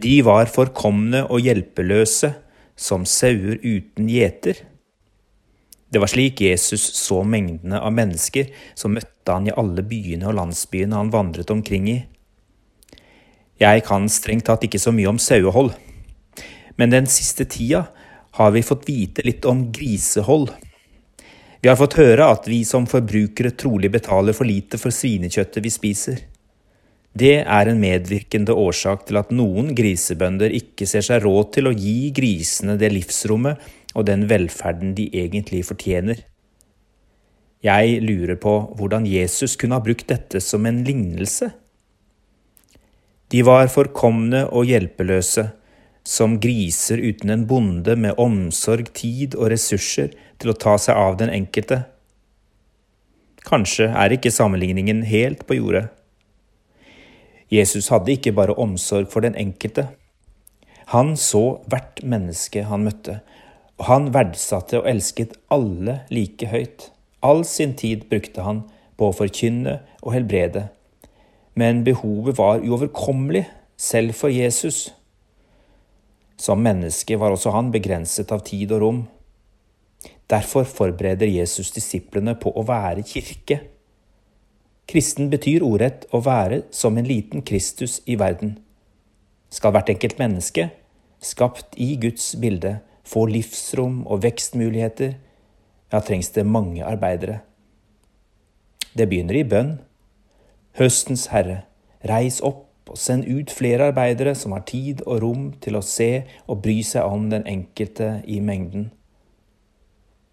De var forkomne og hjelpeløse, som sauer uten gjeter. Det var slik Jesus så mengdene av mennesker som møtte han i alle byene og landsbyene han vandret omkring i. Jeg kan strengt tatt ikke så mye om sauehold, men den siste tida har vi fått vite litt om grisehold. Vi har fått høre at vi som forbrukere trolig betaler for lite for svinekjøttet vi spiser. Det er en medvirkende årsak til at noen grisebønder ikke ser seg råd til å gi grisene det livsrommet og den velferden de egentlig fortjener. Jeg lurer på hvordan Jesus kunne ha brukt dette som en lignelse. De var forkomne og hjelpeløse, som griser uten en bonde med omsorg, tid og ressurser til å ta seg av den enkelte. Kanskje er ikke sammenligningen helt på jordet. Jesus hadde ikke bare omsorg for den enkelte. Han så hvert menneske han møtte, og han verdsatte og elsket alle like høyt. All sin tid brukte han på å forkynne og helbrede. Men behovet var uoverkommelig, selv for Jesus. Som menneske var også han begrenset av tid og rom. Derfor forbereder Jesus disiplene på å være kirke. Kristen betyr ordrett å være som en liten Kristus i verden. Skal hvert enkelt menneske, skapt i Guds bilde, få livsrom og vekstmuligheter, ja, trengs det mange arbeidere. Det begynner i bønn. Høstens Herre, reis opp og send ut flere arbeidere som har tid og rom til å se og bry seg om den enkelte i mengden.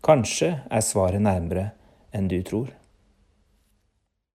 Kanskje er svaret nærmere enn du tror.